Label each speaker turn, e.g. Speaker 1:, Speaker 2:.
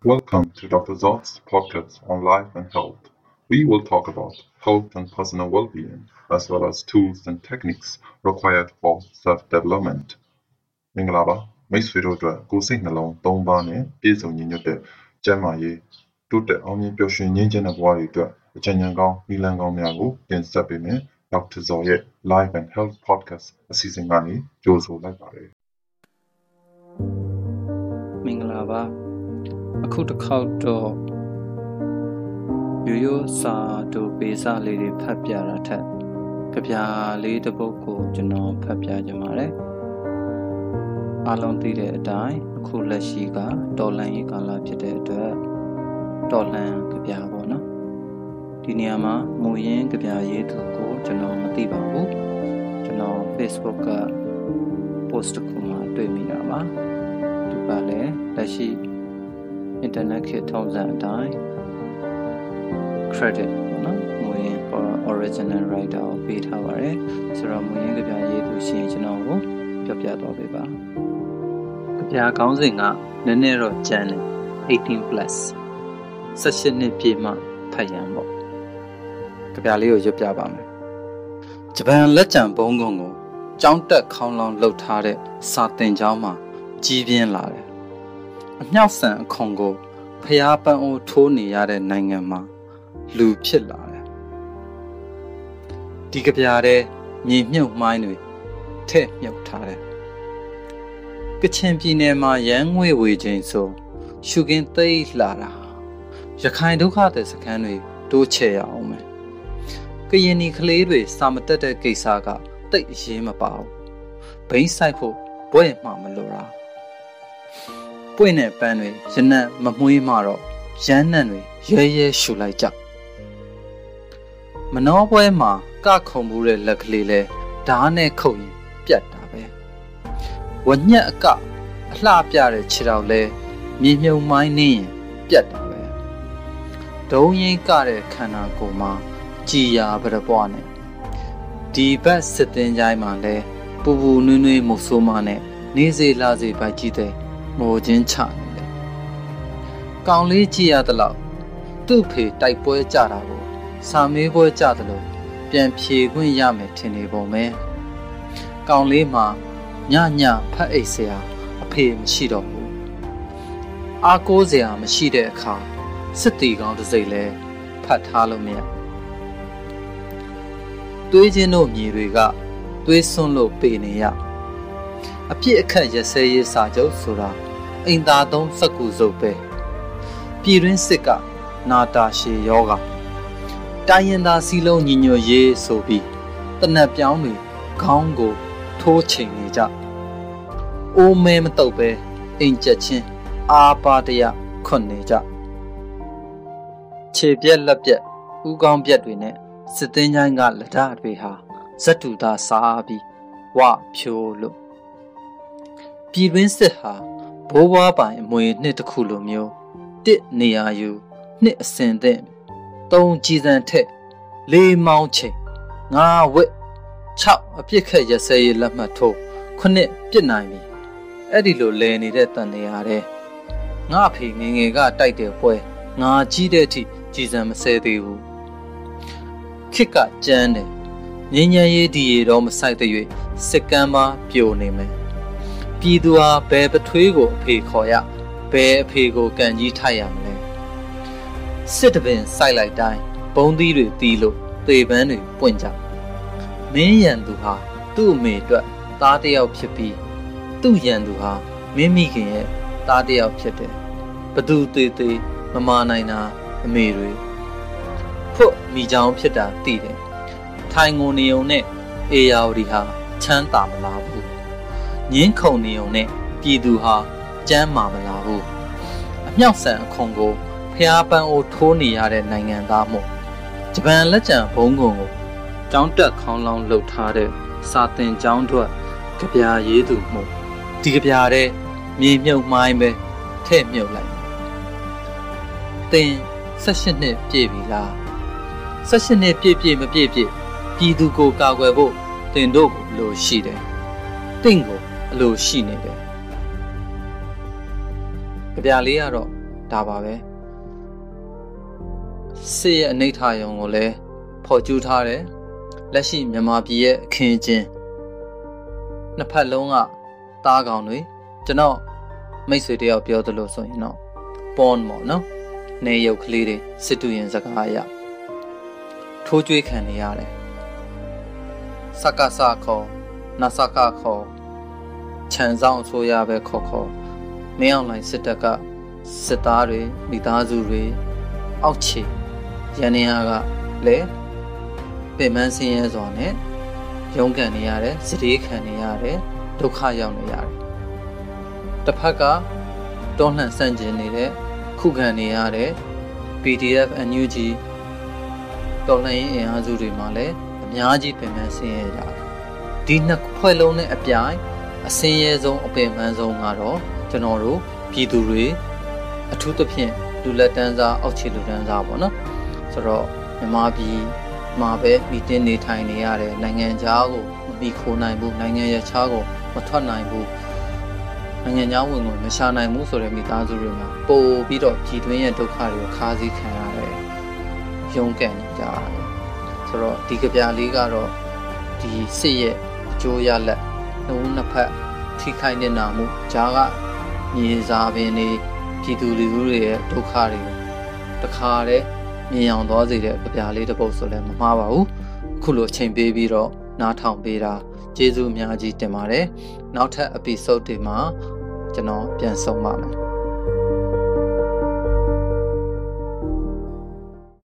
Speaker 1: Welcome to Dr. Zot's podcast on life and health. We will talk about health and personal well-being, as well as tools and techniques required for self-development. မင်္ဂလာပါမိတ်ဆွေတို့အတွက်ကိုယ်စိတ်နှလုံး၃ပါးနဲ့ပြည့်စုံညီညွတ်တဲ့ကျန်းမာရေးတိုးတက်အောင်မြင်ပျော်ရွှင်ငြိမ်းချမ်းတဲ့ဘဝတွေအတွက်အကြံဉာဏ်ကောင်းနည်းလမ်းကောင်းများကိုတင်ဆက်ပေးမယ် Dr. Zot ရဲ့ Life and Health Podcast အစီအစဉ်ကနေကြိုဆိုလိုက်ပါတယ်
Speaker 2: မင်္ဂလာပါ အခုတစ်ခေါက်တော့ရိုးရိုးစာတို့ပေးစာလေးတွေဖတ်ပြတာထက်ကြပြလေးတစ်ပုဒ်ကိုကျွန်တော်ဖတ်ပြကြပါမယ်အားလုံးသိတဲ့အတိုင်းအခုလက်ရှိကတော်လန်ရေးကာလဖြစ်တဲ့အတွက်တော်လန်ကြပြပေါ့နော်ဒီနေရာမှာမူရင်းကြပြရေးသူကိုကျွန်တော်မသိပါဘူးကျွန်တော် Facebook က post တစ်ခုမှာတွေ့မိတာပါသူကလည်းလက်ရှိ internet ခေတ်ထုံးစံအတိုင်း credit ပေါ့နော်မူရင်း original writer ကိုပေးထားပါတယ်ဆိုတော့မူရင်းကြပြရေးသူရှင်ကျွန်တော်ကိုပြောပြတော့ပေးပါကြပြခေါင်းစဉ်ကနည်းနည်းတော့ကျန်းတယ်18 plus 18နှစ်ပြည့်မှဖတ်ရန်ပေါ့ကြပြလေးကိုရွတ်ပြပါမယ်ဂျပန်လက်ကျန်ဘုံကုန်းကိုကြောင်းတက်ခေါင်းလောင်းလှုပ်ထားတဲ့စာတင်ကျောင်းမှာကြီးပြင်းလာတယ် အမြောက်ဆန်အခွန်ကိုဖျားပန်းအိုးထိုးနေရတဲ့နိုင်ငံမှာ လူဖြစ်လာတယ်ဒီကပြားတဲ့မြေမြုပ်မိုင်းတွေထည့်မြုပ်ထားတယ်ကချင်ပြည်နယ်မှာရန်ငွေဝေခြင်းဆိုရှုကင်းသိမ်းလာတာရခိုင်ဒုက္ခတဲ့စခန်းတွေတိုးချဲ့ရအောင်မယ်ကရင်နီကလေးတွေစာမတက်တဲ့ကိစ္စကတိတ်အရေးမပါဘူးဘိန်းဆိုင်ဖို့ဘွဲ့မှမလိုတာ ပွင့်တဲ့ပန်းတွေရနံ့မမွှေးမှတော့ရမ်းနံ့တွေရဲရဲရှူလိုက်ကြမနှောပွဲမှာကခုံမှုတဲ့လက်ကလေးလဲဓားနဲ့ခုတ်ရင်ပြတ်တာပဲဝညက်အကအလှပြတဲ့ခြေတော်လဲမြေမြုံမိုင်းနေရင်ပြတ်တာပဲဒုံရင်ကတဲ့ခန္ဓာကိုယ်မှာကြည်ရာပရပွားနဲ့ဒီဘက်စစ်တင်ကြိုင်းမှာလဲပူပူနွေးနွေးမုတ်ဆိုးမနဲ့နေစေလာစေပိုက်ကြီးတဲ့ မောချင်းချနေတယ်။ကောင်လေးကြည့်ရသလောက်သူ့ဖေတိုက်ပွဲကြတာကိုစာမေးပွဲကြသလိုပြန်ဖြေခွင့်ရမယ်ထင်နေပုံပဲ။ကောင်လေးမှာညညဖတ်အိတ်စရာအဖေမရှိတော့ဘူး။အားကိုးစရာမရှိတဲ့အခါစစ်တီကောင်းတစ်စိတ်လဲဖတ်ထားလို့မရ။တွေးချင်းတို့မြေတွေကတွေးစွန်းလို့ပေနေရအပြစ်အခက်ရစဲရေးစာချုပ်ဆိုတာ အိမ်သာသုံးစက်ကူစုပ်ပဲပြည်တွင်းစစ်ကနာတာရှည်ယောဂတိုင်းရင်သားစီလုံးညီညွတ်ရေးဆိုပြီးတနက်ပြောင်းတွေခေါင်းကို ထိုးချိန်နေကြအိုးမဲမတုတ်ပဲအိမ်ချက်ချင်းအာပါတရခွန်နေကြခြေပြက်လက်ပြက်ဥကောင်းပြက်တွေနဲ့စစ်တင်းချိုင်းကလက်ဓာတွေဟာဇက်တူသားစားပြီးဝဖြိုးလို့ပြည်တွင်းစစ်ဟာ ဘိုးဘွားပိုင်အမွေနှစ်တစ်ခုလိုမျိုးတစ်နေရာယူနှစ်အစင်တဲ့သုံးကြည်စံထက်လေးမောင်းချိန်ငါဝက်6အပြစ်ခက်ရစဲရလက်မှတ်ထိုးခုနှစ်ပြစ်နိုင်ပြီအဲ့ဒီလိုလဲနေတဲ့တန်နေရတဲ့ငါဖေငငယ်ကတိုက်တဲ့ပွဲငါကြီးတဲ့အထိကြည်စံမစဲသေးဘူးခစ်ကကြမ်းတယ်ငញ្ញံရေးဒီရီတော့မဆိုင်တဲ့၍စစ်ကမ်းမပြိုနေမယ် ပြည်သူဟာဘယ်ပထွေးကိုအဖေခေါ်ရဘယ်အဖေကိုကန်ကြီးထိုက်ရမလဲစစ်တပင်စိုက်လိုက်တိုင်းဘုံသီးတွေတီးလို့သေပန်းတွေပွင့်ကြမင်းရန်သူဟာသူ့အမေအတွက်သားတယောက်ဖြစ်ပြီးသူ့ရန်သူဟာမင်းမိခင်ရဲ့သားတယောက်ဖြစ်တယ်ဘသူသေးသေးမမာနိုင်တာအမေတွေဖွတ်မိချောင်းဖြစ်တာသိတယ်ထိုင်ငုံနေုံနဲ့အေယာဝတီဟာချမ်းသာမလားဘူး ငင်းခုန်နေုံနဲ့ပြည်သူဟာကြမ်းမာမလာဘူးအမြောက်ဆန်အခွန်ကိုဖျားပန်းအိုထိုးနေရတဲ့နိုင်ငံသားမို့ဂျပန်လက်ကျန်ဘုံကုံကိုတောင်းတက်ခေါင်းလောင်းလှုပ်ထားတဲ့စာတင်ကျောင်းထွက်ကြပြာရေးသူမို့ဒီကြပြာတဲ့မြေမြုပ်မိုင်းပဲထဲ့မြုပ်လိုက်တင်18နှစ်ပြည့်ပြီလား18နှစ်ပြည့်ပြည့်မပြည့်ပြည့်ပြည်သူကိုကာကွယ်ဖို့တင်တို့ကိုလိုရှိတယ်တင့်ကို အလိုရှိနေတယ်ကြပြလေးကတော့တဒါပါပဲစစ်ရဲ့အနိဋ္ဌာယုံကိုလည်းဖော်ကျူးထားတယ်လက်ရှိမြန်မာပြည်ရဲ့အခင်းအကျင်းနှစ်ဖက်လုံးကသားကောင်တွေကျွန်တော်မိတ်ဆွေတယောက်ပြောသလိုဆိုရင်တော့ porn ပေါ့နော်နေရုပ်ကလေးတွေစစ်တူရင်စကားအရထိုးကြွေးခံနေရတယ်စကစခေါ်နစကခေါ် ခြံဆောင်အစိုးရပဲခေါ်ခေါ်မင်းအောင်လိုင်းစစ်တပ်ကစစ်သားတွေမိသားစုတွေအောက်ခြေရန်နေရကလည်းပင်မဆင်းရဲစွာနဲ့ရုန်းကန်နေရတယ်စတေးခံနေရတယ်ဒုက္ခရောက်နေရတယ်တစ်ဖက်ကတွန်းလှန်ဆန့်ကျင်နေတဲ့ခုခံနေရတဲ့ PDF NUG တော်လှန်ရေးအင်အားစုတွေမှာလည်းအများကြီးပင်ပန်းဆင်းရဲကြတယ်ဒီနှစ်ဖွဲ့လုံးနဲ့အပြိုင် အစင်းရဲဆုံးအပင်ပန်းဆုံးကတော့ကျွန်တော်တို့ပြည်သူတွေအထူးသဖြင့်လူလက်တန်းစားအောက်ခြေလူတန်းစားပေါ့နော်ဆိုတော့မြန်မာပြည်မှာပဲမိတင်းနေထိုင်နေရတဲ့နိုင်ငံခြားကိုမပြီးခိုးနိုင်ဘူးနိုင်ငံရခြားကိုမထွက်နိုင်ဘူးနိုင်ငံခြားဝင်ကိုမရှာနိုင်ဘူးဆိုတဲ့မိသားစုတွေမှာပို့ပြီးတော့ပြည်တွင်းရဲ့ဒုက္ခတွေကိုခါးစည်းခံရတယ်ရုန်းကန်နေကြရတယ်ဆိုတော့ဒီကြပြလေးကတော့ဒီစစ်ရဲ့အကျိုးရလက် နှုံးနှစ်ဖက်ထိခိုက်နေတာမှုဂျာကမြေစာပင်တွေပြည်သူလူထုတွေရဲ့ဒုက္ခတွေကိုတခါတည်းမြင်အောင်သွားစေတဲ့ကြပြလေးတစ်ပုဒ်ဆိုလည်းမမှားပါဘူးခုလိုအချိန်ပေးပြီးတော့နားထောင်ပေးတာကျေးဇူးအများကြီးတင်ပါတယ်နောက်ထပ် episode တွေမှာကျွန်တော်ပြန်ဆုံပါမယ်